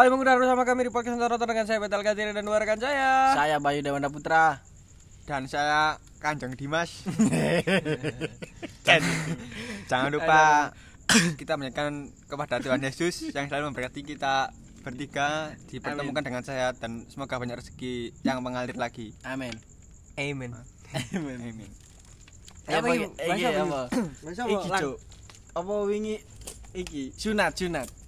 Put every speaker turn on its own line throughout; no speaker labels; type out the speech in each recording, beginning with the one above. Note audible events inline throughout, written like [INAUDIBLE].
Kembali mengudara bersama kami di podcast Nonton dengan saya Betal Katiri dan dua rekan saya.
Saya Bayu Dewanda Putra.
dan saya Kanjeng Dimas. [LAUGHS] Jangan lupa kita menyanyikan kepada Tuhan Yesus yang selalu memberkati kita bertiga dipertemukan dengan sehat dan semoga banyak rezeki yang mengalir lagi.
Amin.
Amen.
Amin.
Amin.
Apa
Apa
iki? apa
Iki, Cuk. Apa wingi iki sunat sunat.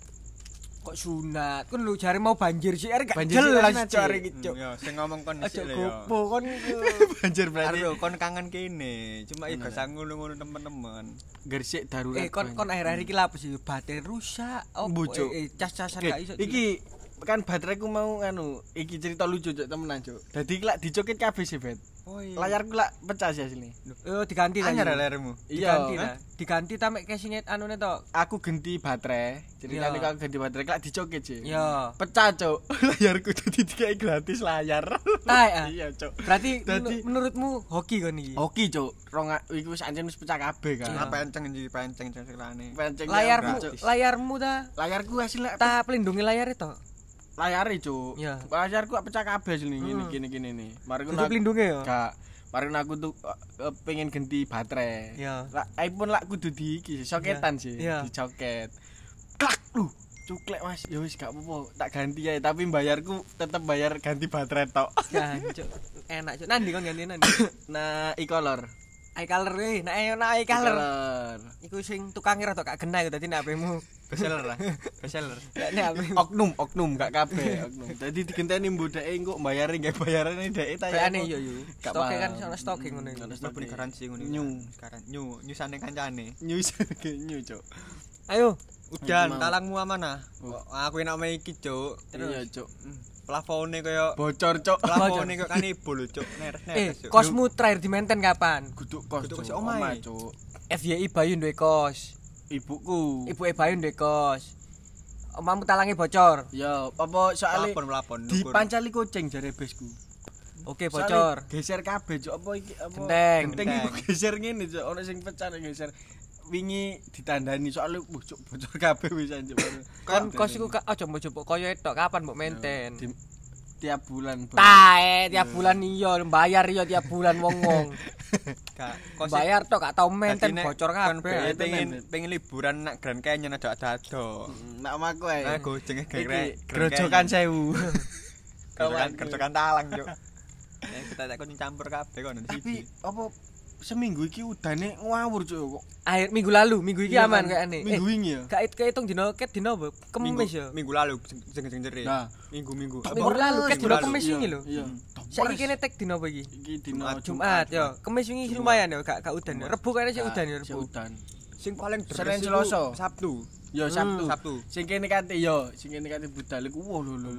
Kok sunat? Kan lu cari mau banjir sih, er gak
Banjir
jelas cari gitu.
Ya, sing ngomong kon sik lho ya.
gopo kon [LAUGHS]
Banjir berarti
Aduh, kon kangen kene. Cuma
Bener.
gak ngono-ngono teman-teman.
gersik darurat.
Eh kon kon akhir-akhir iki lapo sih? Baterai rusak. Oh,
Bujuk.
eh, eh, cas-casan gak iso.
iki kan bateraiku mau anu iki cerita lucu cuk temenan cuk. Dadi lak dicokit kabeh sih, Bet.
Oh iya.
Layarku lak pecah sih asli.
Oh, diganti lah.
anyar layarmu.
Diganti
Iya.
lah. Diganti ta mek casingnya anune to.
Aku ganti baterai.
Iya.
Ceritane aku ganti baterai lak dicokit sih.
Ya.
Pecah cuk. [LAUGHS] Layarku dadi dikai gratis layar.
Tai, ah.
Iya cuk.
Berarti
Dadi- [LAUGHS]
menur- menurutmu hoki kan iki?
Oke cuk. Rong iku wis anjen wis pecah kabeh kan.
Iya.
Apa penceng iki penceng ceritane.
Penceng
Layarmu, layarmu ta
layarku hasil
ta pelindungi layar itu.
Layare cuk.
Iya.
Layarku pecah kabeh sini ngene
Hmm.
gini gini nih. Mari
Kudu pelindungi ya.
Gak. Mari aku tuh eh, pengen ganti baterai.
Iya.
Lah iPhone lak kudu di iki soketan sih,
Iya.
dicoket. Klak lu. Cuklek Mas, ya wis gak apa-apa, tak ganti ya, tapi bayarku tetep bayar ganti baterai tok.
Ya, cuk. Enak cuk. Nandi kon ganti nandi. [COUGHS]
nah, e-color.
Eye color eh, nek ayo nek eye color.
E-color.
Iku sing tukange rada gak genah dadi nek HP-mu.
Bestseller lah. Bestseller. [LAUGHS]
Nek HP.
Oknum, oknum gak kabeh, oknum. Dadi digenteni mbudeke engko bayare nggak bayarane dhek ta ya.
Kayane yo yo. Stoke kan sono stoke ngono iku.
Sono
Mlebu garansi ngono.
Nyu.
Sekarang nyu, nyusane kancane. [LAUGHS]
News nyu, Cuk.
Ayo.
Udan, talangmu amanah.
Oh.
Aku enak main iki, Cuk.
Iya, Cuk.
Plafone kaya
Bocor, Cuk.
plafone kaya kanibul, lho, Cuk. Neres
Eh,
neres. Cuk.
kosmu terakhir di maintain kapan?
Kudu kos,
Kudu kos.
Omah, Cuk.
FYI Bayu duwe kos.
Ibuku.
Ibu e Bayu duwe kos. Omamu talange bocor.
Ya, apa soalnya
Plafon plafon.
dipancali kucing jare besku.
Oke, bocor.
Geser kabeh, Cuk. Apa iki apa?
Genteng.
Genteng iku geser ngene, Cuk. Ono sing pecah nek geser. Wingi ditandani soalnya uh, Cuk, bocor kabeh wis anjuk. [COUGHS]
Kon kos iku aja mbok jupuk koyo etok kapan mbok.
Di- tiap bulan.
Tae tiap bulan iya bayar iya tiap bulan wong-wong. [LAUGHS]
Gak kos
Bayar tok gak tau
nek
bocor kabeh.
pengen pengen liburan nak Grand Canyon ada ada ado.
Nak omaku ae.
Nah, gojenge
Iki
gerek.
grojokan sewu. [LAUGHS]
Grojokan
Kawan.
grojokan talang, Cuk. [LAUGHS] Ya kita tak kon campur kabeh kon
Tapi
siji.
Seminggu iki udane ngawur cuk kok.
Akhir minggu lalu, minggu iki
Iya
aman
kan?
kayakne.
Minggu
Eh,
wingi ya.
gak it kehitung dino ket dino apa?
Minggu
Kemis ya.
minggu lalu sing sing jere.
Nah.
Minggu minggu.
Minggu lalu ket
Minggu
dino kemis wingi lho.
Iya.
Saiki kene tek dino apa iki?
iki dino
Jumat,
yo. Kemis wingi lumayan yo, gak gak udan. Rebu kayaknya sih udan
Sik
rebu.
udan.
Sing paling deres iku
Selasa.
Sabtu.
Yo
Hmm,
Sabtu.
Sabtu.
Sing kene kate yo, sing kene kate budal iku wow lho lho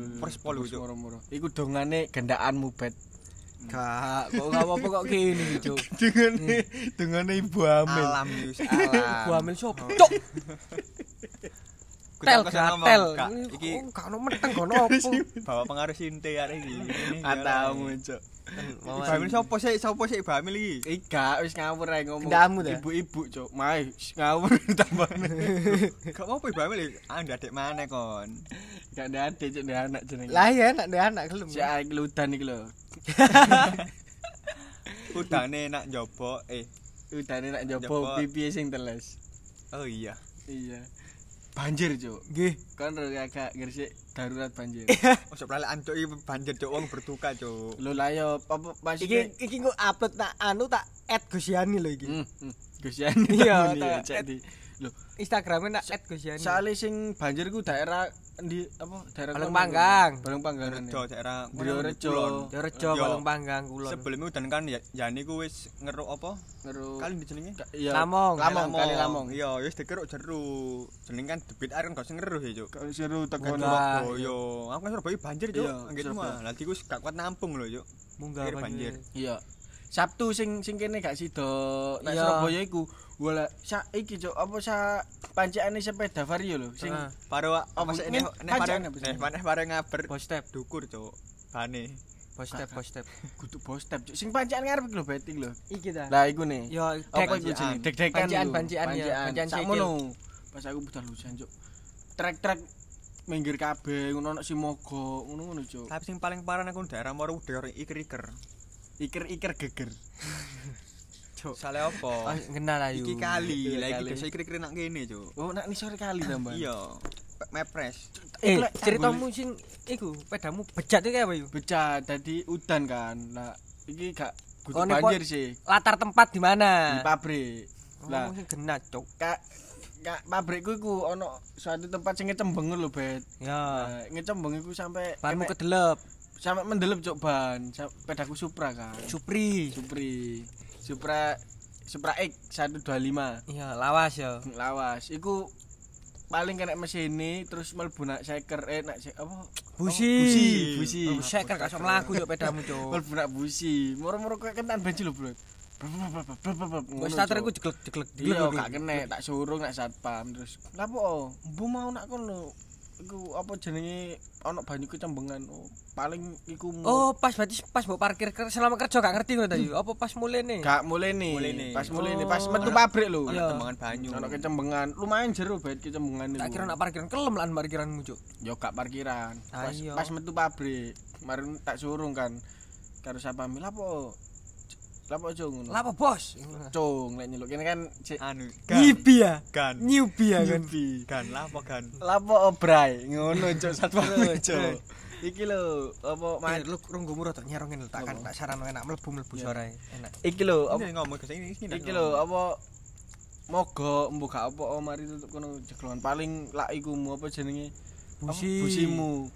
polu, Cuk.
moro-moro. Iku dongane gendakanmu bet.
Gak, kok gak apa-apa kok gini Cuk. [LAUGHS]
Dongane dongane ibu hamil.
Alam [LAUGHS] alam.
Ibu hamil sopo? Cuk. [LAUGHS] Tel gatel.
Kak. Iki
Oh, gak ono meteng gak ono apa. [LAUGHS]
bawa pengaruh sinte ini. Ini,
Atamu cuk.
Ibu hamil sopo sih? Sopo sih ibu hamil iki?
Ika wis ngawur ae ngomong. Ibu-ibu cuk. Mae ngawur [LAUGHS] tambane. [LAUGHS]
Gak mau ibu hamil iki? Ah, adek mana kon?
Gak ada adik cuk ada anak jenenge.
Lah ya anak deh anak gelem.
Si Aik ludan iki lho.
Udane nak njobok eh.
Udane nak njopo pipi sing teles.
Oh iya.
Iya. Banjir cuk.
Nggih.
Kan ro agak gresik darurat banjir.
Ojo prale ancuk iki banjir cuk wong berduka cuk.
Lho lah yo apa masih
Iki iki kok upload tak anu tak add Gusiani lho iki.
Hmm, hmm. Gus Yani
Iya,
iya,
tak-
cek di. Lho,
Instagramnya nak add Gusiani.
soalnya sing banjir ku daerah di apa daerah
Balong
kono.
Panggang.
Balong Panggang.
Rejo daerah
rejo
Yo.
Balong Panggang kulon.
Sebelum udan kan ya yani ku wis ngeruk apa?
Ngeru
Kali di jenenge?
iya.
Lamong.
Lamong, kali Lamong.
Iya, wis dikeruk jeru. Jeneng kan debit air kan gak usah ngeruh ya, Cuk.
Kau seru
Kan
tekono.
Lah,
Surabaya. Aku kan Surabaya banjir, Cuk.
Iya,
Anggit
Surabaya.
mah. Lah iku wis gak kuat nampung lho, Cuk.
Munggah
banjir.
Iya. Sabtu sing sing kene gak sido nek. Surabaya iku wala sa iki cuk apa sa pancikane sepeda vario lho sing.
Paro apa
Apa,
sih
men,
nek nek paro
sih?
nek nek paro ngaber
Bos step,
dukur, Cuk. Bane.
bos step, bos step. [LAUGHS]
kudu bos step cuk sing pancikan ngarep iki lho betting lho
Iki ta.
lah iku nih
Yo
apa
dek
iku jenenge dek-dekan
Pancian,
iku.
pancian, ya. Pancian sikil.
sakmono pas aku budal hujan cuk trek-trek minggir kabeh ngono ono sing mogok ngono-ngono cuk
Tapi sing paling parah aku daerah Moro udah iker-iker.
Iker-iker geger [LAUGHS]
Cuk. Sale opo?
Oh, kenal ayu.
Iki kali, iki
kali.
desa iker-iker nak kene, Cuk.
oh nak ni sore kali tambah
Iya. Mepres.
Eh,
Lek,
ceritamu sing iku pedamu bejat iki apa yo?
becah dadi udan kan lah iki gak
Oh,
butuh
ini
banjir sih
Latar tempat di
di
mana?
pabrik
Lah,
lah
sing genah, Cuk.
kak kak pabrikku iku ono suatu tempat sing ngecembeng lho bet
Ya.
Nah, ngecembeng iku sampai
Banmu
kena-
kedelep.
Sampai mendelep cok ban. Pedaku Supra kan.
Supri.
Supri. Supra Supra X 125
Iya, lawas ya.
lawas. Iku paling kena mesin ini terus mlebu nak seker eh nak se- apa?
Busi.
busi. Busi.
Oh, Seker gak iso mlaku yo pedamu, Cuk. [LAUGHS]
mlebu nak busi. Moro-moro kayak kentan bensin lho bro.
Wis starter iku jeglek-jeglek
iya gak kena tak suruh nak satpam terus. Lapo bu mau nak kono iku apa jenenge ono banyu kecembengan oh, paling iku
Oh, pas berarti pas mbok parkir ker- selama kerja gak ngerti ngono ta yo. Apa pas mulai nih?
gak nih. pas mulai nih
Oh.
pas metu pabrik lho
Iya.
Tembangan banyu.
ono kecembengan lumayan jero bet kecembengan
Tak kira nak parkiran kelem lan parkiranmu, Cuk.
yo gak parkiran pas,
Ayo.
pas metu pabrik kemarin tak surung kan karo sapa mi lapo lapo cung
Lah apa, Bos?
cung lek nyeluk kene kan cek
Anu,
Nyibi ya.
Gan.
Nyibi ya kan.
nyubi
Gan lapo gan.
lapo obrai ngono cuk [LAUGHS] satpam
Terus,
cuk iki lho apa
Mas,
mas
lu runggumu rada nyerongin lho, tak kan tak saran enak mlebu-mlebu
Iya.
suarae. Enak.
iki lho apa
ngomong ke sini sini.
iki lho apa moga mbok gak apa mari tutup kono jeglongan paling lak iku mu apa jenenge busimu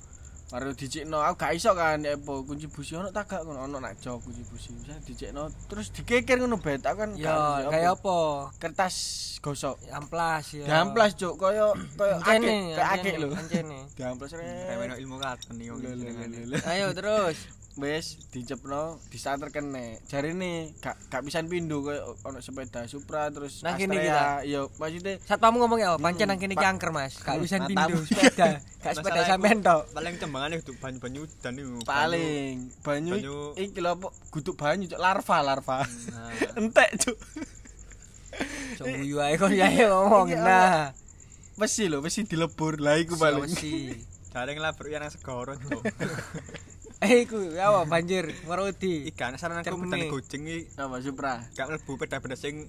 Baru dicekno, aku gak iso kan apa kunci busi ono tak gak ngono ono nak jok kunci busi. Bisa dicekno terus dikeker ngono bet aku kan
Ya, kayak apa?
kertas gosok.
Amplas ya.
Diamplas cuk koyo koyo akeh,
Ancene,
kayak akeh lho.
Ancene.
Diamplas
Remen
re.
ilmu katon
lho.
Ayo terus.
Wis dicepno, disarter kene. Jarine gak gak pisan pindho koyo ono sepeda Supra terus
Nang kene
Astrea. Iya, maksudnya
Satpamu ngomong ya, pancen
Hmm,
nang kene angker, Mas. Gak bisa
Matamu.
pindu sepeda. Gak sepeda sampean tok.
Paling cembangan itu banyu-banyu dan itu.
paling banyu,
banyu-
iki lho apa guduk banyu cuk larva larva.
Nah, [LAUGHS]
Entek cuk.
Cok guyu ae kok ya ngomong. Nah,
Wesi lho, wesi dilebur. Lah iku paling.
Sulawesi.
Jarang lah bro yang segoro tuh. [LAUGHS]
Eh iku apa banjir ngeroti.
Ikan saran aku pedane gojeng iki
Apa Supra?
gak mlebu peda-peda sing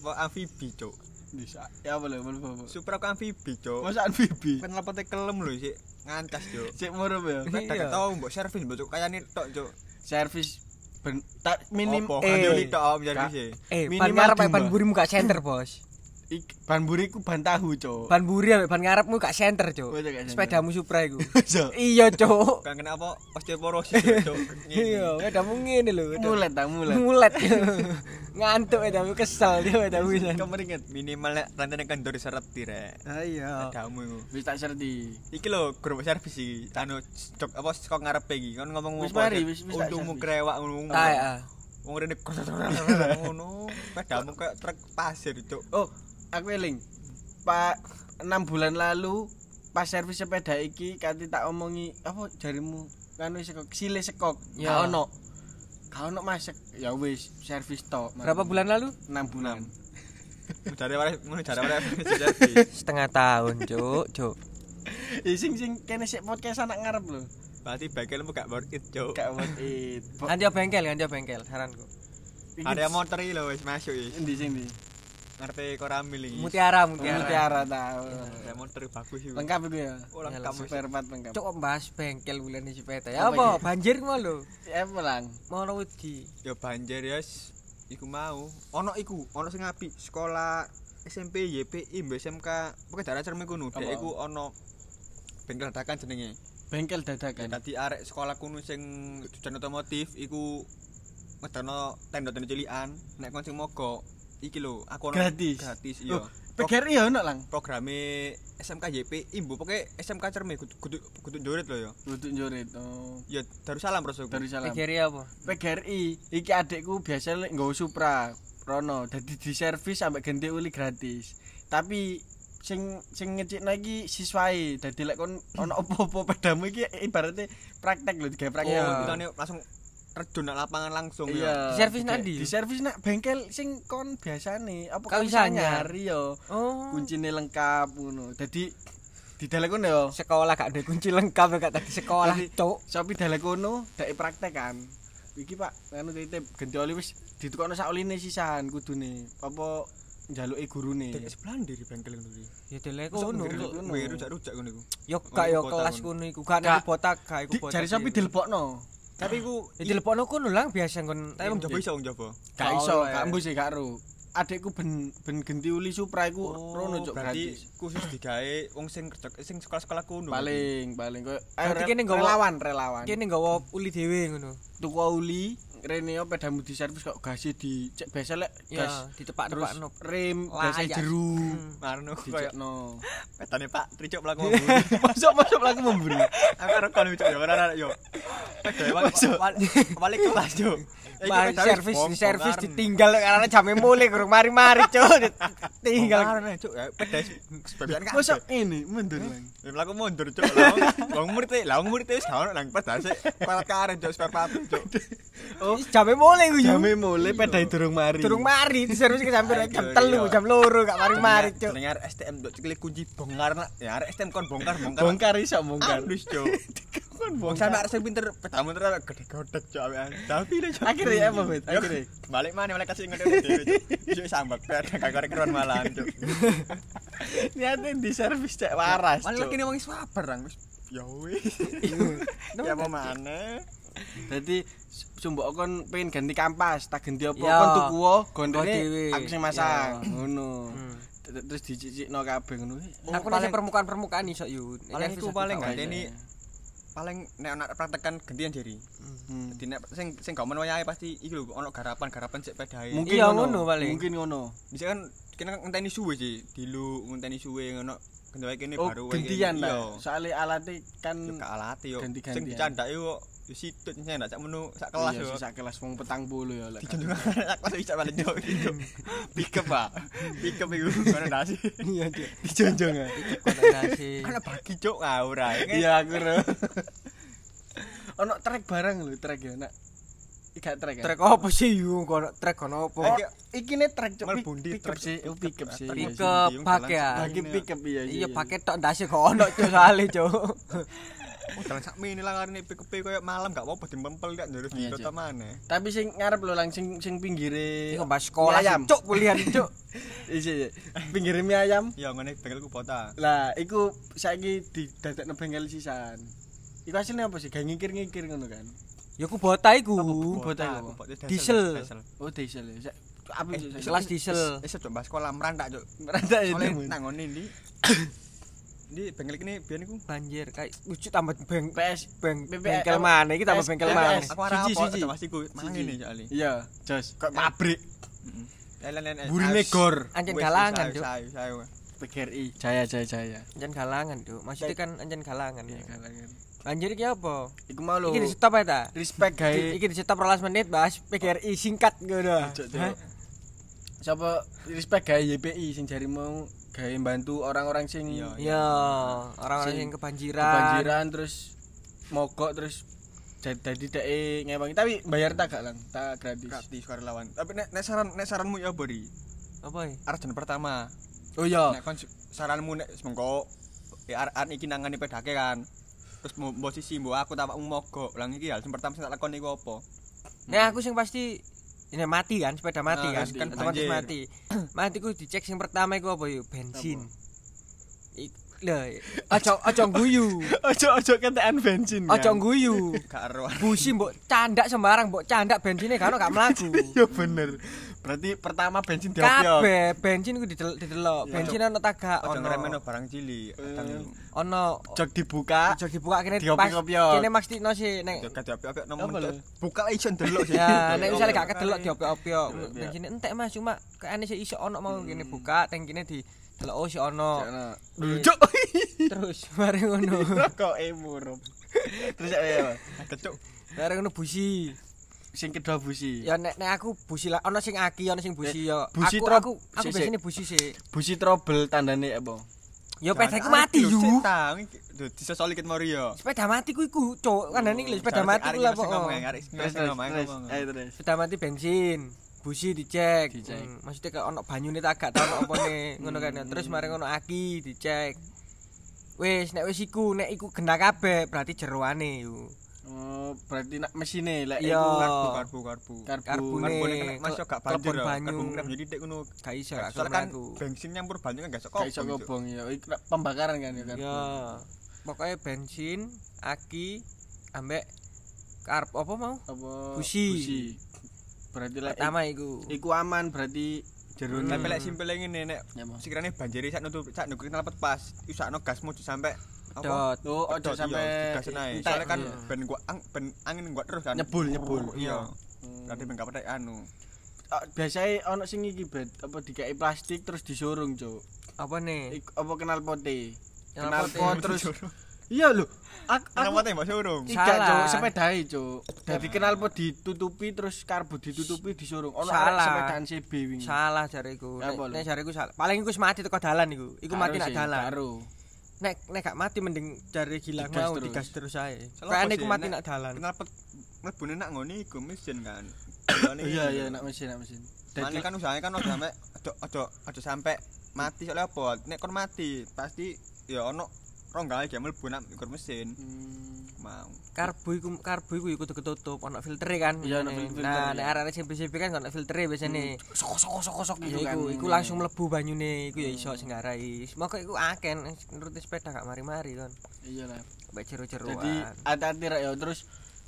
apa amfibi, Cuk.
Bisa. Ya apa lho, apa apa.
Supra aku amfibi, Cuk.
Masa amfibi?
Kan lapote kelem lho sik ngancas, Cuk.
Cek murup ya.
Peda gak tau mbok servis mbok Cuk kayane tok, Cuk.
Servis ben tak minim
eh,
kandeli tok om
Kak.
servis e.
Eh, ban
Minimal
ngarep ae
dua.
ban burimu gak center, Bos.
Ik- ban buriku ban tahu, Cuk.
Ban buri ambek ban ngarepmu gak center, Cuk.
Oh.
Sepedamu Supra iku. [LAUGHS] Iya, Cuk.
Kan kena apa osteoporosis, Cuk. [LAUGHS]
Iya, sepedamu ngene lho.
Mulet ta, mulet.
Mulet. [LAUGHS] Ngantuk sepedamu kesel dia sepedamu. San.
Kemeringet.
Minimal nek rantene kendor seret rek.
Ah iya.
Damu iku.
Wis tak serti.
Iki lho grup servis iki. Tanu stok apa kok ngarepe iki. Kon ngomong
Wis mari, wis- wis tak
Untungmu
servis.
krewak ngono.
Ah ya.
Wong rene ngono. Pedamu kayak truk pasir, Cuk.
Oh, aku eling. Pak 6 bulan lalu pas servis sepeda iki kanthi tak omongi apa jarimu kanu sekok sile sekok
Ya.
gak ono gak ono masek ya wis servis tok
Berapa bulan lalu?
6 bulan
Jare wae ngono jare wae [LAUGHS] servis.
Setengah tahun, Cuk, Cuk.
Sing sing kene sik podcast anak ngarep lho
Berarti bagelmu gak worth it, Cuk.
gak worth it
Ganti bengkel, ganti bengkel, saranku.
Area motor iki lho wis masuk iki.
endi sing ndi
Ngarepe koramil iki.
Mutiara, mutiara.
mutiara tau
Area motor bagus iki.
lengkap itu ya
Oh, lengkap
part lengkap
Cuk kok bahas bengkel bulan ini sepeda. Ya
Apa?
Banjir ngono lho.
ya pelang
Mau wedi.
Ya banjir ya iku mau. Ono iku, ono sing apik sekolah SMP YPI SMK pokoke daerah Cermi kuno. Dek
Apa?
iku ono bengkel dadakan jenenge.
bengkel
Ya
dadakan
dadi arek sekolah kuno sing jurusan otomotif iku ngedono tenda-tenda cilikan nek kon sing mogok iki lho aku
Gratis?
gratis iya.
Oh, PGRI ya ono lang?
Programe SMK YP imbu pokoke SMK Cermi kudu kudu kudu njoret lho ya
Duduk njorit oh.
Ya Darussalam prosoku
Darussalam
Pikir apa?
PGRI iki adikku biasa lek nggawa Supra Rono dadi di servis sampai ganti uli gratis. Tapi sing sing ngecikno iki siswae dadi lek kon ono opo-opo pedamu iki ibaratnya praktek lho digawe praktek.
Oh langsung terjun nak lapangan langsung ya
Di servis nak
Di- di servis nak bengkel sing kon biasane apa
Kau
kon
bisa
nyari yo
Oh.
kuncine lengkap ngono dadi Didelek kono yo.
Sekolah gak ada kunci lengkap gak tadi sekolah, cuk.
Sopi delek kono, dek praktek kan. Iki Pak, anu titip ganti oli wis ditukokno sak oline sisan kudune. Apa njaluke gurune.
Dek sebelah ndi di bengkel ngono iki.
Ya delek
Kono
kono.
kono.
Wih, rujak-rujak ngono iku.
Yo gak yo kelas
kono.
kono iku gak nek botak gak iku
Di,
botak.
jari sopi dilebokno.
Tapi iku
Ya dilepokno kono lang biasa kon
tapi wong Jawa iso wong Jawa.
Gak iso,
oleh.
gak mbus sih gak ro. Adekku ben ben genti uli Supra iku
Oh,
rono cuk
berarti
gratis.
khusus digawe wong sing kerja sing sekolah-sekolah [LAUGHS] kuno.
Paling paling koyo
kene nggawa-
relawan relawan.
kene nggawa uli dhewe ngono.
tuku uli rene yo pedamu di servis kok gasnya dicek biasa lek gas terus
ditepak-tepakno.
rem
Layak.
biasa jeru
Hmm.
Marno koyo
dicekno
petane Pak Tricuk mlaku memburi. [LAUGHS]
masuk masuk lagi memberi
Aku kon Cuk, yo ora yo. Pedoe balik kelas yo.
Bah, servis di servis ditinggal karena jamnya mulai kurang mari-mari cuk [LAUGHS] tinggal
Tinggal cuk, pedes sebagian kan.
masuk ini mundur
Ya mlaku mundur cuk. Lah, Wong murid e, lah wong murid wis gak ono nang pedas parat karen cuk spare part cuk.
Jamnya mulai gue
jame mulai pedai durung mari
turun mari di servis ke sampai jam
Aduh,
telu
iya.
jam loro gak mari-mari cuk
Dengar STM cuk cikle kunci bongkar nak. Ya arek STM kon bongkar bongkar.
bongkar iso bongkar
Andus cuk. [LAUGHS]
kon
Wong sampe arek sing pinter pedamu terus gede-gede cuk awean. Tapi lho cuk.
akhirnya ya apa bet
Yo,
akhirnya
balik mana balik kasih ngene dhewe cuk. Cuk sambak per gak korek keruan malam cuk. [LAUGHS]
niatnya di servis cek waras
Malah kene wong swaber rang wis. Ya wis. [LAUGHS] Ya apa maneh?
Jadi sumbok kon pengen ganti kampas, tak ganti apa kon tuku gondene
dhewe.
aku sing masang. Ngono.
Hmm.
Terus dicicikno kabeh ngono.
aku
paling-
nek permukaan-permukaan iso yo
Paling iku paling ngenteni
iso.
paling nek ana praktekan gantian jeri.
Hmm.
Dadi nek sing sing gak men wayahe pasti iki lho ono garapan-garapan sik pedahe.
Mungkin
Iya, ngono paling.
Mungkin ngono.
Bisa kan kena ngenteni suwe sih, dilu ngenteni suwe ngono. Gendawe kene
Oh,
baru wae
gantian lah. Soale alatnya kan
Yo gak alate yo. Sing dicandake yo yo situt sing ndak sak menu sak kelas
iya,
yo.
sak kelas wong petang puluh ya lek.
Dijunjung sak [LAUGHS] kelas bisa balik yo. [LAUGHS] Pick up, Pak. Pick up iku [LAUGHS] kono nasi.
iya cuk
Dijonjong ya.
konsentrasi
Kan bagi cuk ora.
Iya aku ro. Ono trek barang lho, trek ya nak. Iga trek ya.
trek apa sih yo kono trek kono apa
iki ne trek cuk. Up
trek.
sih, pick up sih. Iya
Pick
sih.
up. Bak
jalan
ya.
mene.
pick up iya
iya pakai tok ndase kok ono cuk soalé cuk
Dalan sak mene lah ngarene pick up koyo malam gak apa-apa dimpempel tak njurus di kota mana.
Tapi sing ngarep lho lang sing sing pinggire
mbak sekolah
ayam.
cuk kuliah cuk. [LAUGHS]
Isi, iya. pinggire mie ayam.
Ya ngene bengkelku kota.
Lah, iku saiki didadekno bengkel sisan. Iku hasilnya apa sih? Gak ngikir-ngikir ngono kan.
Ya ku bota iku.
Bota iku.
Diesel.
Oh, diesel Apa
Eh,
itu?
kelas diesel.
Wis coba sekolah merantak cuk.
Meranda itu.
Soale nang ngene ndi. [COUGHS] Di bengkel kene biyen iku
Banjir kayak lucu tambah beng
PS
beng bengkel mana iki tambah bengkel mana.
aku ora
Siji,
apa
siji.
pasti ku mangene soalé.
Iya, jos. Kok pabrik
Lain-lain
burine gor.
Anjen galangan, Cuk.
PGRI. Jaya jaya jaya.
Anjen galangan, Cuk. Maksudnya kan anjen galangan.
Iya, galangan.
Banjir iki apa?
Iku mau lho.
Iki di stop ya ta?
Respect gawe.
Iki di stop 12 menit bahas PGRI singkat ngono.
Sapa respect gawe YPI sing jari mau gawe bantu orang-orang sing
Iya,
Iya, orang-orang
Sing
yang kebanjiran.
kebanjiran terus mogok terus jadi dadi dek ngewangi tapi bayar tak gak lang tak gratis
Gratis karo lawan. Tapi nek nek saran nek saranmu ya apa, Ri?
Apa ya?
Arjen pertama.
oh iya
Nek kon saranmu nek semengko ya arek arek iki nangani pedake kan. Terus mau mbok aku tak mogok. Lah iki hal sing pertama sing tak lakoni iku apa?
Nah, aku sing pasti ini mati kan, sepeda mati
Nah,
kan,
kan
otomatis mati. [CLEARS THROAT] mati ku dicek sing pertama iku apa yuk? Bensin. Lah, aja aja guyu.
ojo [LAUGHS] ojo ketekan bensin?
Aja guyu.
Gak ero.
Busi mbok candak sembarang, mbok candak bensinnya kan gak mlaku. [LAUGHS]
ya bener berarti pertama bensin diopiok
Kabeh bensin ku didelok.
Iya.
Bensin ono tagak ono.
ngremeno barang cilik. Kadang
Ono
jog dibuka
Ojo dibuka kene pas kene maksudno sih nek
Apa
nomor.
lho?
Buka iso ndelok sih.
Ya, nek misalnya gak kedelok.
Diopiok.
Bensin entek Mas, cuma kayaknya sih iso ono mau kene buka, tangkine di delok oh si ono.
Lucu.
Terus mari ngono. [LAUGHS]
Kok emurup. Terus ya
Kecuk.
Mari ngono busi.
Sing kedua busi.
Ya nek nek aku busi lah ono sing aki, ono sing busi ya.
busi
aku aku aku biasanya busi sih.
Busi trouble tandane apa?
Ya pedaku
arek
mati
lho,
yu.
Iki lho, disosoli ket mori yo.
Sepeda mati ku iku, cuk. Kan iki lho sepeda mati ku lah
iki sing
kok.
ngomong, arek sing
Terus terus terus.
Sepeda mati bensin. Busi dicek.
Dicek.
Hmm, maksudnya kayak ono banyune tak gak tau ono opone [LAUGHS] ngono kan. ya. Terus mari ngono aki dicek. Wis nek wis iku nek iku genah kabeh berarti jeroane yo.
Oh, berarti nak mesine lek
Iya.
iku
karbu karbu karbu
karbu.
Karbu ini kena masuk gak banjir
banyu.
karbu kena banjir titik ngono
Gak iso gak
soalnya kan bensin nyampur banyu kan gak
Gak
sekop
iso ngobong ya. Iku pembakaran kan ya karbu.
Ya. Pokoknya bensin, aki, ambek karb apa mau?
Apa
Busi.
Berarti lek
Pertama iku.
iku aman berarti jerone.
tapi lek simpel ngene nek sekiranya banjir sak nutup sak nutup knalpot pas usakno gas muju sampai
Dot.
Oh, ojo sampai entek.
soalnya kan ben gua ang, ben angin gua terus kan
Nyebul, nyebul.
iya berarti ben gak petek anu
Ah, biasanya ono sing iki bet apa dikai plastik terus disurung, Cuk.
Apa nih?
Apa kenal pote.
Kenal
Kenal
pote.
pot terus [LAUGHS] Iya lho. Aku
Kenapa
aku
tembak surung?
Salah.
Cuk, sepedae, Cuk. Dadi kenal pot ditutupi terus karbu ditutupi disurung. Ono arek
Salah.
sepedaan CB wingi.
Salah jariku.
Apa
Nek jariku salah. Paling iku wis mati teko dalan iku. Iku mati nak dalan.
Karo.
Nek nek gak mati mending gilang
Digas
mau digas terus ae. Kayane
sih,
mati
Nek?
nak dalan.
Knalpot mlebune nak ngoni iku mesin kan. [COUGHS]
Iya, iya, nak mesin, nak mesin.
Mana kan usahanya kan ojo sampe ojo ojo ojo sampe mati soalnya apa? Nek kon mati pasti ya ono ronggal dia mlebu nak ikur mesin.
Hmm.
Mau.
Karbu iku karbu iku kudu ketutup ono filtere kan.
Iya,
biasane.
filter,
Nah, nek arek-arek CP-CP kan ono filtere biasane.
Sok sok sok sok
Ya
gitu kan.
iku, iku langsung mlebu banyune, iku ya iso sing ngarai. Semoga iku aken nuruti sepeda gak mari-mari kan.
Iya lah.
Mbak
Jadi
jeru-jeruan.
hati-hati rek ya terus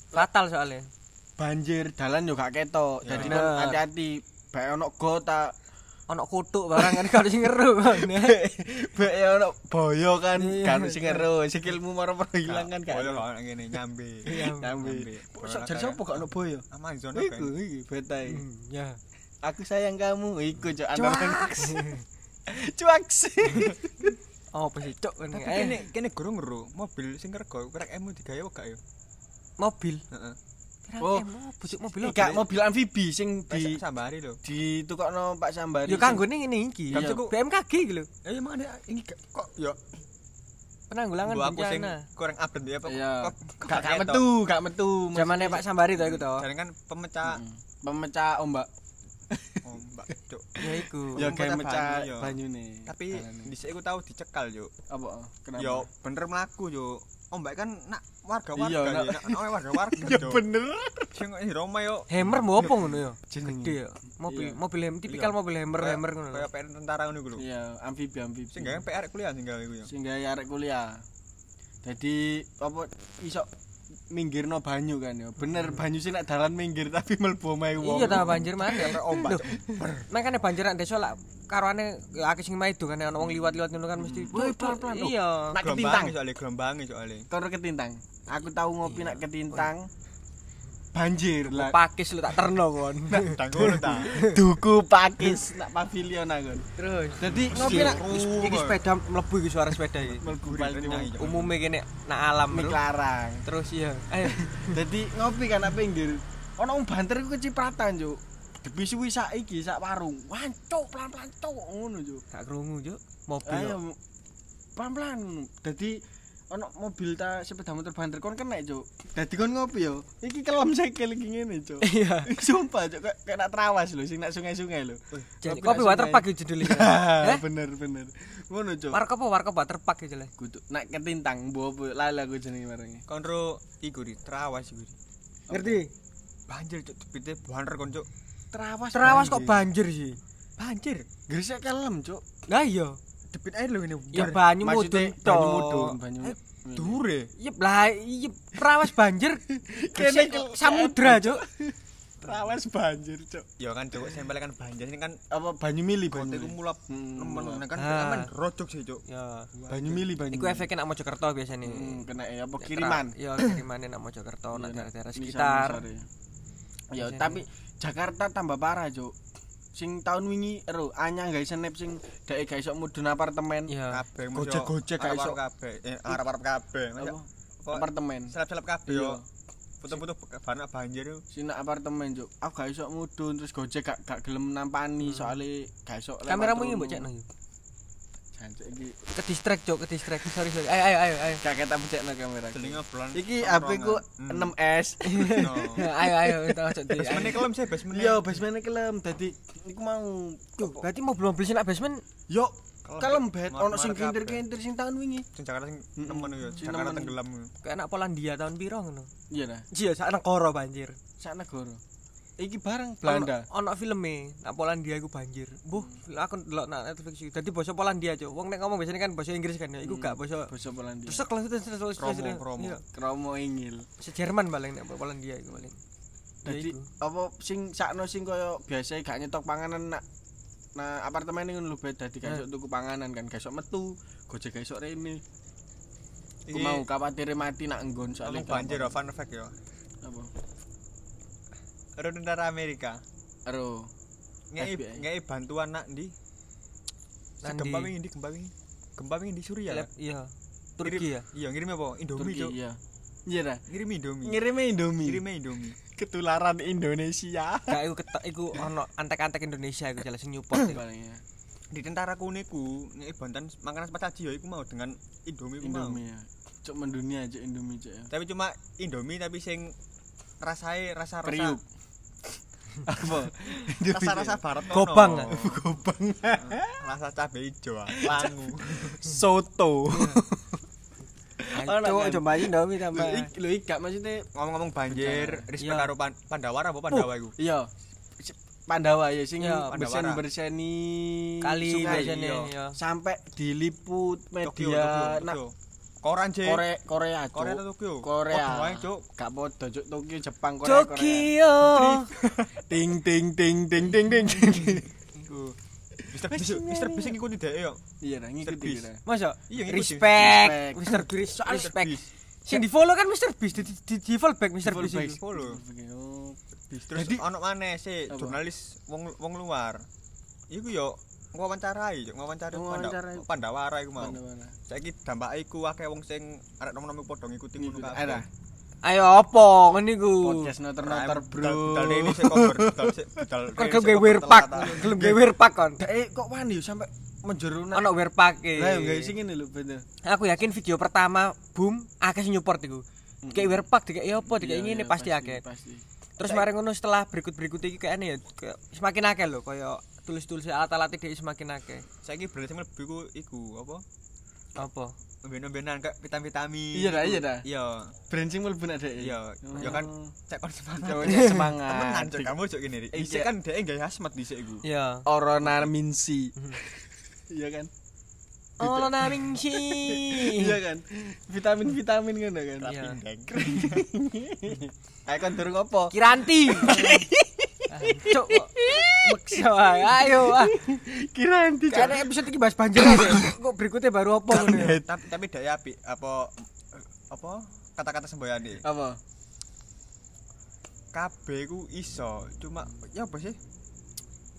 Fatal soalnya.
banjir dalan yo gak ketok.
Ya.
Jadi hati-hati. Bae ono gota,
Ono kutuk barang kan [LAUGHS] kalau sing ngeru kan. [LAUGHS]
bae ono boyo kan, kan sing ngero, sikilmu maro-maro ilang kan kan.
kalau ngene nyambe. [LAUGHS]
Nyambe. Kok jadi sapa gak ono boyo?
Amazon
Iku
apa?
iki betai.
Hmm, Ya.
Aku sayang kamu, iku cok
Cuaks.
Cuaks.
Oh, apa sih cok
Tapi
ini?
kene
Eh,
kene gurung ngeru mobil sing rego krek emu digawe gak ya?
mobil.
Heeh.
Oh.
Oh, bujuk mobil.
Iki gak mobil amfibi sing
Di
di
sambari lho.
ditukokno Pak Sambari.
Yo kanggone ngene iki. BMKG iki lho.
Eh emang ada ini kok ya
Penanggulangan
gua aku sing
bencana.
kurang update ya.
Iya.
kok
Gak gak metu, gak metu.
Zamane Pak Sambari to iku to.
Jarang kan pemecah.
Pemecah ombak. [LAUGHS]
ombak cuk.
Ya iku.
Ya
Pemecah
kayak mecah
banyu, ya.
banyune.
Tapi dhisik aku tahu dicekal yo.
apa? Kenapa?
Yo bener mlaku yo. Ombak kan nak warga-warga
Iya,
ya,
nak-
warga-warga. [LAUGHS]
Ya bener.
Sing Roma yo
Hammer mau apa ngono?
Jenenge.
Gede ya. Mobil mobil hem tipikal mobil hammer hammer ngono. lho.
Kayak PR tentara ngono iku lho.
Iya, amfibi amfibi.
Sing gawe PR kuliah sing gawe iku yo.
sehingga arek kuliah. Jadi apa iso minggirno banyu kan ya. Bener banyu sing nak dalan minggir tapi mlebu omahe wong.
Iya ta banjir mana?
Kayak ombak.
Makane banjir nang desa lak karwane ya akeh sing maido kan ana wong liwat-liwat ngono kan mesti. Iya.
Nak ketintang.
Soalnya gelombange soalnya.
Karo ketintang. Aku tahu ngopi
Iya.
nak ketintang. Banjir lah.
Pakis lu tak terno kon. [LAUGHS]
Ta.
Duku pakis nak pavilion aku.
Terus.
Jadi ngopi nak
Iki sepeda mlebu iki suara sepeda iki.
mlebu.
Umume kene nak alam
larang.
Terus iya. Ayo. [LAUGHS]
Jadi ngopi kan nak pinggir. Ono wong banter iku kecipratan, Juk. Debisuwi sak iki sak warung. Wancuk pelan-pelan cuk ngono, Juk.
Gak krungu juk. Mobil.
Ayo pelan-pelan. Dadi ono mobil ta sepeda motor banter kon kena, Juk. Dadi kon ngopi yo. Iki kelem sikil iki ngene, Juk. [LAUGHS]
Iya.
Sumpah, Juk, kayak nak trawas lho, sing nak sungai-sungai lho.
Jadi kopi
nak
waterpark
sungai.
iki judulnya. [LAUGHS] Eh?
bener bener. Ngono, Juk.
Warkop apa warkop waterpark iki jele.
Kudu nak ketintang mbok apa lali aku jenenge barenge.
Konro iku di trawas iku.
Ngerti?
Banjir cuk debite banter kon cuk.
Trawas.
Terawas kok banjir sih.
Banjir.
Gresik kelem, Juk.
Lah iya.
Debit air lho ini.
Ya banyu mudun
banyu
tok.
mudun, banyu.
Eh, Dure.
Iya lah, iya terawas banjir. [LAUGHS]
Kene
samudra, Cuk.
Trawas banjir, Cuk.
Ya kan cuk sampel kan banjir ini kan
Apa banyu mili
kote
banyu.
iku mulap
Hmm,
nemen kan
Ah.
kan rojok sih cuk.
Ya.
Banyu mili banyu.
Iku efeknya nak Mojokerto biasanya.
Hmm, kena ya apa kiriman.
Ya kirimannya nak Mojokerto, nak daerah-daerah sekitar.
ya. Ya, tapi Jakarta tambah parah, Cuk. Sing tahun wingi ero anyang guys snap sing dek gak iso mudun apartemen.
Kabeh
Gojek-gojek gak iso.
kabeh. Eh arep-arep kabeh.
Apa? Apartemen.
Selap-selap kabeh yo. Foto-foto banak banjir yo.
Sing apartemen, Cuk. Aku gak iso mudun terus Gojek gak gak gelem nampani soalnya gak iso.
Kameramu
rono.
mbok cekno yuk.
Iki
Ke distract, Cuk, ke distract. Sorry, sorry. Ayo, ayo, ayo, ayo.
gak ketak becekno kamera.
Telinga bulan.
Iki HP ku 6S.
No. [LAUGHS] [LAUGHS]
Ayo, ayo, kita ojo di.
Basement kelem sih basement.
Iya, basement kelem. Dadi iku mau
Tuh, berarti mobil-mobil sing nak basement
yo kelembet
Mar-
ono sing
kabeh.
kintir-kintir sing tahun wingi.
Sing Jakarta sing nemen yo, Jakarta tenggelam.
Kayak anak Polandia tahun piro ngono.
Iya dah.
Iya, sak negara banjir.
Sak negara. Iki barang Belanda.
Ono filme, nak Polandia iku banjir. Buh, aku ndelok nak Netflix iki. Dadi basa Polandia, Cuk. Wong nek ngomong biasanya kan bahasa Inggris kan ya. Iku gak basa
Basa Polandia.
Terus kelas terus terus terus.
Kromo, kromo.
Iya.
Kromo ingil.
Se Jerman paling nek Polandia iku paling. Ya
Dadi apa sing sakno sing kaya biasa gak nyetok panganan nak nah apartemen ini lho beda dadi gak
Eh.
tuku panganan kan gak iso metu gojek gak iso rene Aku mau khawatir mati nak nggon soalnya
banjir yo, fun fact yo.
apa
Ada tentara Amerika
ero
ngei ngei bantuan nak ndi?
Nang
Gempa wingi ndi gempa wingi? Gempa wingi di Suriah.
Lep- Iya. Turki
Ngirim-
ya.
Iya, ngirim apa? Indomie,
Turki iya iya dah
Ngirim Indomie.
ngirime Indomie
Ngirim Indomie.
ketularan Indonesia
Gak iku ketok iku ono antek-antek Indonesia iku jelas nyupport [COUGHS] iku.
palingnya
Di tentara kuniku ngei bantuan makanan sepacaji yo iku mau dengan Indomie ku mau.
Indomie ya cuk mendunia aja Indomie cuk ya
Tapi cuma Indomie tapi sing rasanya rasa-rasa
Priuk. Apa
rasa-rasa barat.
Gobang, ah?
gobang [LAUGHS]
rasa cabe ijo ah, langu
soto
Cuk,
kan?
coba aja tambah.
lho iki lho iki gak maksudnya
ngomong-ngomong banjir respect
Iya.
karo Pan- Pandawara apa Pandawa iku
Iya. Pandawa ya sing bersen
Pandawara.
berseni
Kali ya.
sampai diliput media nak
Tokyo Korea je
Korea Korea Cuk.
Korea atau Tokyo
Korea.
Padha wae, Cuk
gak podo cuk Tokyo Jepang Korea Korea
Tokyo. [LAUGHS]
ting ting ting ting ting ting
iku Mister Bis Mister Bis ngikuti dhek yo
iya ngikuti
Beast.
kita
Masa?
Iya, ngikutin.
Respect. Mr. Beast,
Soal
respect. Sing di follow kan Mr. Beast, di di, di follow back Beast
back.
itu.
follow
Oh,
terus ono maneh sih jurnalis wong wong luar iku yo wawancarai Cuk. wawancarai
Wawancarai.
Panda- Pandawara iku mau saiki dampake iku akeh wong sing arek nom-nom padha ngikuti ngono kabeh
Ada.
Ayo apa ngene iku?
podcast noter-noter bro
Budal ini cover, budal sih budal.
Kon gelem gawe werpak, gelem gawe werpak kon.
eh kok wani yo sampai menjero nak
Ono werpak e.
lah yo guys sing ngene lho bener
Aku yakin video pertama boom akeh sing nyupport iku. Kayak werpak dikek apa dikek ngene pasti akeh.
pasti
Terus mari ngono setelah berikut-berikut iki kayaknya ya kayak semakin akeh lho kaya tulis-tulis alat-alat dhek semakin akeh.
Saiki brand sing mlebu iku iku apa?
Apa?
Ben-benan kayak vitamin-vitamin.
Iya dah, iya dah.
Iya.
brand sing mlebu nak dek
Iya, ya kan cek kon semangat.
cowoknya semangat
Temenan cok kamu cok gini.
Iya.
Dhisik kan dhek gawe hasmat dhisik iku.
Iya.
Orona Minsi [LAUGHS] iya kan
Oh, naming si.
iya kan vitamin vitamin kan kan
Iya.
ayo kan durung apa
Kiranti. [LAUGHS] Cuk. Maksa. Ayo ah.
kira nanti
Karena episode iki bahas banjir aja. Kok berikutnya baru apa ngono?
Tapi tapi dhek apik apa apa kata-kata semboyane.
apa
Kabeh ku iso, cuma ya apa sih?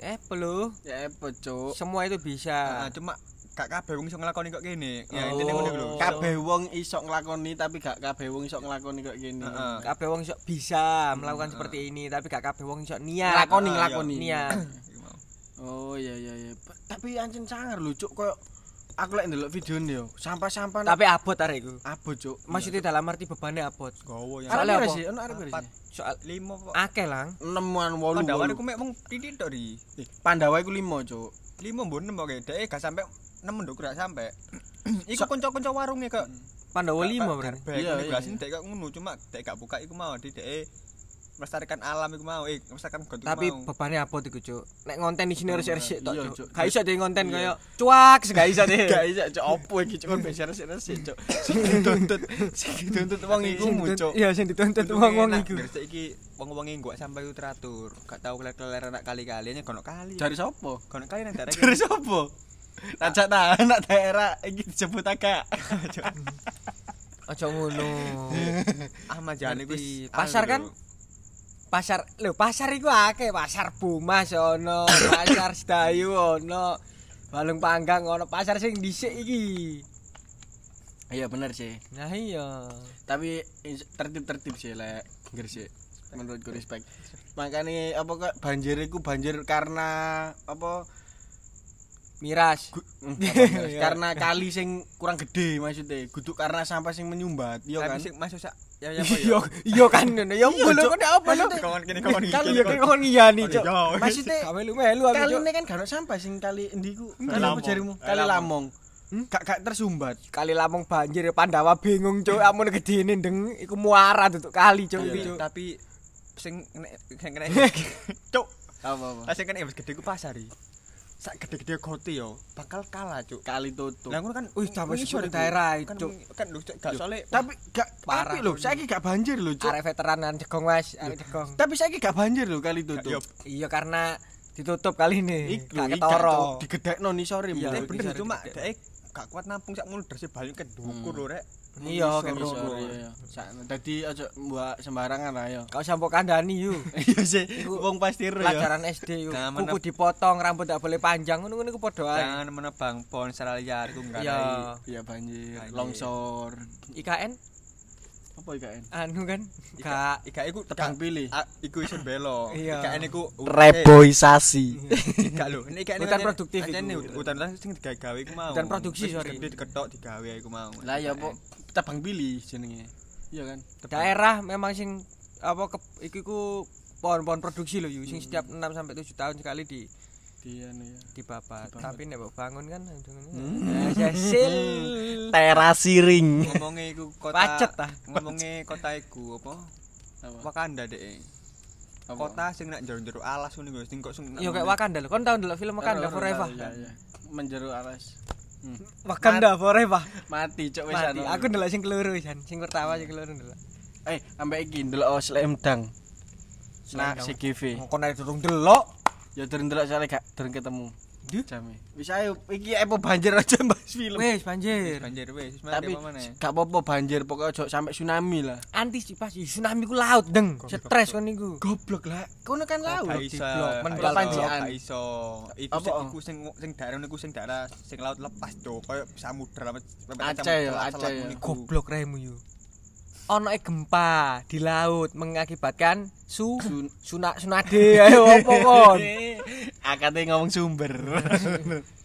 Eh, perlu.
ya apa cuk
Semua itu bisa.
cuma gak kabeh wong iso nglakoni kok kene. Ya
Oh.
intine ngono lho.
kabeh wong iso nglakoni tapi gak kabeh wong iso nglakoni kok gini
Heeh.
Kabeh wong iso bisa melakukan seperti ini, tapi gak kabeh wong iso niat.
nglakoni nglakoni
Niat.
Oh iya iya iya tapi ancen sangar lho cuk koyo aku lek ndelok video yo sampah-sampah
Tapi abot arek iku.
abot cuk
Maksudnya dalam arti bebannya abot.
Gowo ya.
Soalnya
arep
apa?
sih ono
Empat.
sih
Soal
limo kok.
akeh lang.
eneman wolu
Pandawa
wolu.
iku mek mung titik tok ri.
Eh, Pandawa iku limo cuk
Limo mbon nem kok dhek gak sampe 6 nduk gak sampe. [CLEARS THROAT] Iku kanca-kanca warunge kok.
Pandawa 5 berarti.
Iya,
Iya,
iya.
Dek kok ngono cuma dek gak buka iku mau dek melestarikan alam iku mau, eh melestarikan gontung
Tapi
mau.
bebannya abot iku, Cuk. Nek ngonten di sini harus resik tok, Cuk. Gak iso deh ngonten kaya cuak, gak iso deh. [LAUGHS]
gak iso cuk opo iki cuk kon beser resik cuk sing dituntut [LAUGHS] sing dituntut wong iku mu cuk
Iya, sing dituntut
Kudu
wong-wong
enak,
iku.
biar saiki wong-wong e gak sampai teratur. Gak tau keler-keler anak kali-kali nya kono kali.
dari sapa
kono kali nang daerah
dari sapa Najak ta [LAUGHS] anak daerah iki disebut agak
Aja ngono.
Ahmad Jani wis
Pasar kan? Pasar, lho pasar iku akeh, pasar Bumas ono, [COUGHS] pasar Sedayu ono. Balung panggang ono, pasar sing dhisik iki.
iya bener sih
Nah iya.
tapi tertib-tertib sih lek Gresik menurutku respect makanya apa kok banjir iku banjir karena apa
miras. [LAUGHS]
karena kali sing kurang gede maksudnya kudu karena sampah sing menyumbat iya kan
sing masuk sak ya ya ya?
Iya, iya kan ngono. [LAUGHS] Ya
Iya,
ngono
Cuk.
kok apa lho?
Kawan kene kawan iki.
Kali ya kon ngiyani, Cuk.
maksudnya
Gak melu-melu aku,
kali ini kan gak sampah sing kali endiku kali apa jarimu
Eh,
kali
Lamong.
lamong gak gak tersumbat
Kali Lamong banjir Pandawa bingung, Cuk. Amun gedene ndeng iku muara tutuk kali, Cuk.
Tapi sing kena sing kena [LAUGHS]
cuk apa apa
Lah sing kena wis gede ku pasar iki. Sak gede-gede kote yo bakal kalah, Cuk.
kali tutup
Lah ngono kan wis
sepuluh
iku.
daerah, Cuk.
kan lho Cuk, gak soalnya
tapi gak tapi lho saiki gak banjir lho cuk
Arek veteranan Degong wes, arek Degong.
tapi saiki gak banjir lho kali tutup
Iya karena ditutup kali ini. Gak ketoro.
digedekno sore
Tapi
Mbak.
bener cuma dhek gak kuat nampung sak mulu derse banyu ke dukur lho rek.
Iya,
Kan iso. Sakno. Dadi aja mbak sembarangan lah yo.
Kau sampo kandani yu. [LAUGHS]
Iya sih, wong pasti ro ya.
Pelajaran SD yu.
Nah,
Kuku dipotong, rambut gak boleh panjang, ngono-ngono iku padha ae.
Jangan menebang pohon secara liar iku enggak
Iya.
Iya Banjir. longsor.
IKN
Apa IKN?
anu kan gak
ika iku
Tebang pilih.
Iku iso belo. Ika iku
Reboisasi. [LAUGHS]
Ika lho, ini ika
Hutan produktif
Ini
iku.
hutan-hutan sing digawe iku mau.
Hutan produksi, sorry.
Gede diketok digawe iku mau.
Lah ya apa tebang pilih jenenge. Iya kan?
daerah memang sing apa ke, iku iku pohon-pohon produksi lho yu sing setiap 6 sampai 7 tahun sekali di
Di anu ya.
dibabat.
Dibabat.
Tapi nek mbok bangun kan ujungnya.
Hmm.
Ya hasil
Terasi ring.
Ngomongnya iku kota
Pacet, ah.
Ngomongnya kota iku apa? Wakanda dek. Kota sing nak jero-jero alas ngono sing kok sing
Yo kayak Wakanda lho. Kon tau ndelok film Wakanda Forever.
Iya, iya. Menjeru alas. Hmm.
Wakanda Forever.
Mati cok wis
Mati.
anu.
Aku ndelok sing keloro jan. Sing pertama sing keloro ndelok.
Eh, ambek iki ndelok Slam Dunk. Nah,
Dunk.
CGV.
Kon ae durung delok.
Ya durung ndelok soalnya gak durung ketemu. Jame. Wis ayo iki apa banjir aja bahas film.
Wes banjir.
banjir wis wis
Tapi gak apa-apa banjir pokoknya ojo sampai tsunami lah.
Antisipasi tsunami ku laut deng. Stres kon niku.
Goblok lah. Kono kan laut.
Gak iso. iso,
pancian.
Gak iso. Iku
Apa?
sing iku sing sing daerah niku sing daerah sing laut lepas do koyo samudra
Aceh Aceh.
Goblok remu yo. Ono e gempa di laut mengakibatkan su
Sun-
suna sunade ayo opo kon. [LAUGHS]
Akate ngomong sumber.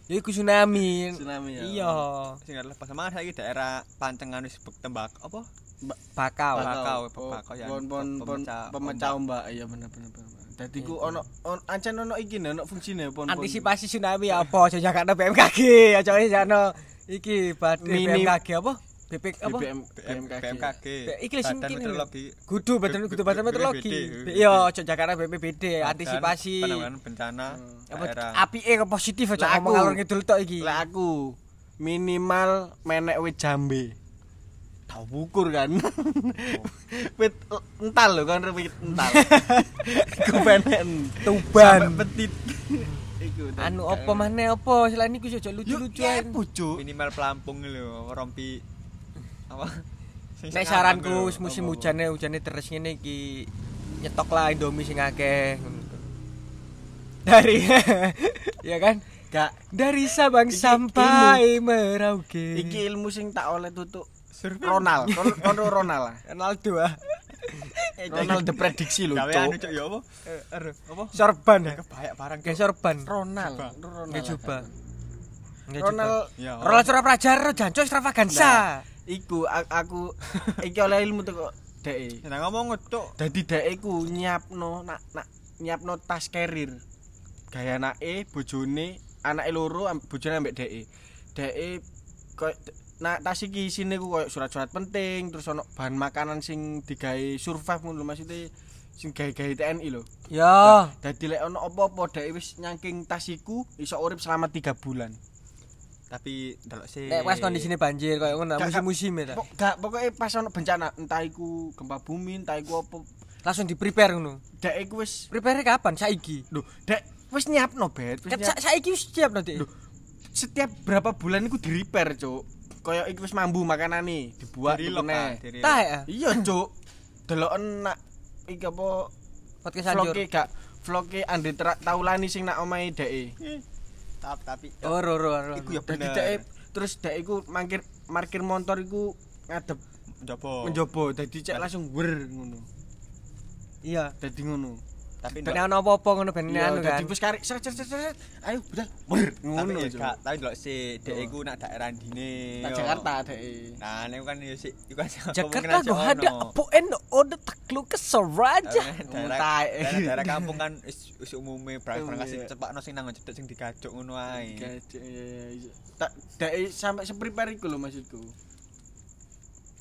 Ya iku tsunami.
Tsunami ya.
Iya.
Sing lepas sama saiki daerah pancengan wis tembak apa?
Bakau.
Bakau,
Oh,
bakau ya.
Pon pon pon
Pemecah
ombak. Iya bener bener bener. Dadi ku ono on, ancen ono iki ono fungsine pon. pon.
Antisipasi tsunami apa? Aja Jakarta BMKG, aja jano iki bad
Mini-
BMKG apa? BP apa?
BBM
BMKG.
BMKG.
Iki lho sing
Badan. Meteorologi.
Kudu badan kudu badan meteorologi. Iya, aja Jakarta BPBD, antisipasi
penanggulangan bencana
apa
daerah.
apike ke positif aja ngomong
aku-
ngalor ngidul tok iki.
Lah aku minimal menek wit jambe. Tahu bukur kan. [LAUGHS] wit ental lho kan wit ental. [LAUGHS] Iku menek
Tuban.
sampai petit. [LAUGHS]
Anu apa maneh apa selain iku aja lucu-lucuan.
minimal pelampung lho, rompi apa? [LAUGHS]
Nek saranku wis musim hujane hujane deres ngene iki nyetok lah Indomie sing akeh. Dari [LAUGHS] ya kan?
Gak
Dari Sabang
Iki
sampai Merauke.
iki ilmu sing tak oleh tutuk. Ronald, [LAUGHS] Ron- Ronaldo Ronald lah.
Ronaldo ah.
Ronald the prediksi lho,
Gawe anu
cuk
ya apa?
Aduh.
Apa?
Sorban ya.
Kebayak barang
Kayak sorban.
Ronald. Ronald.
Nggak coba.
Ronald.
Ronald Surah Prajar jancu extravaganza.
Iku aku iki oleh ilmu teko dhek.
Nah ngomong cuk.
Dadi dhek iku nyiapno nak nak nyiapno tas carrier. Gaya anake, bojone, anake loro, bojone ambek dhek. Dhek koyo nah tas iki isine ku koyo surat-surat penting, terus ono bahan makanan sing digawe survive ngono lho, maksudnya sing gawe-gawe TNI lho.
Ya.
Dadi lek ono apa-apa dhek wis nyangking tas iku iso urip selama 3 bulan.
Tapi delok sih.
Nek pas kondisine banjir koyo ngono musim-musim ya. ta.
Pok- Gak pokoknya pas ono bencana, entah iku gempa bumi, entah iku apa,
Langsung di prepare ngono.
dhek iku wis
Prepare kapan? Saiki.
Lho, dek wis nyiapno, Bet. Wis nyiap-
sa saiki wis siap nanti.
Loh. Setiap berapa bulan iku di repair, Cuk. Kaya iku wis mambu makanane, dibuat
dari
Tah ya.
Iya, Cuk. Deloken nak iki apa
Podcast anjur.
vloge gak vloge Andi Tra- Taulani sing nak omahe deke.
Tapi tapi
Oh, ro ro ro.
iku ya
Dadi
bener.
deke terus dek iku mangkir parkir motor iku ngadep
Njopo.
menjobo dadi cek langsung wer ngono.
Iya.
Dadi ngono.
Tapi
Ben ono apa-apa ngono ben anu kan.
wis karek seret seret seret. Ayo budal. Ngono.
ya gak tapi ndelok si dek iku nak daerah ndine
Tak
yo.
Jakarta dek.
nah nek kan yo sik iku
Jakarta gua ada apa en ode taklu ke Saraja.
daerah kampung kan wis umume berangkat sing
iya.
cepakno sing nang cedek sing digajok ngono ae.
Tak dek sampai seprepare iku lho maksudku.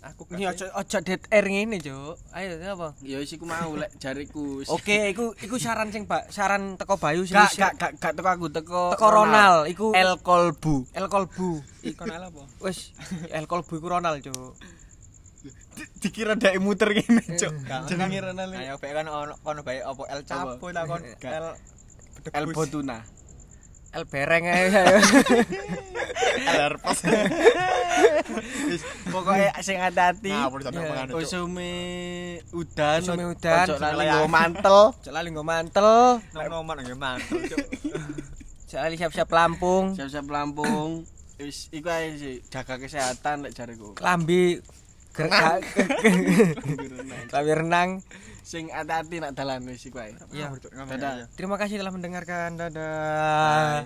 Aku
Ini ojo ojo dead air ngene, Cuk. Ayo apa?
Ya wis iku mau lek jariku. wis.
Oke, iku iku saran sing Pak, saran teko Bayu sing
Gak gak gak gak teko aku teko
teko Ronald iku
El Kolbu.
El Kolbu.
ikon ala apa
Wis El Kolbu iku Ronald, Cuk.
Dikira dek muter kene, Cuk.
Gak,
Jenenge Ronald.
ayo bae kan ono kono bae apa El Chapo ta kon. El
El Botuna.
El Bereng ae. [LAUGHS]
Herpes [LAUGHS]
Wis pokoke sing
Cuk.
Usume udan,
Usume udan,
ojo lali nggo mantel.
Cuk lali nggo mantel.
nang noman nang
lali siap-siap Lampung.
Siap-siap Lampung. Wis iku ae sih, jaga kesehatan lek jariku.
Klambi gerak klambi [LAUGHS] renang.
Sing hati-hati nak dalan wis iku ae.
Iya.
Dadah.
Terima kasih telah mendengarkan. Dadah.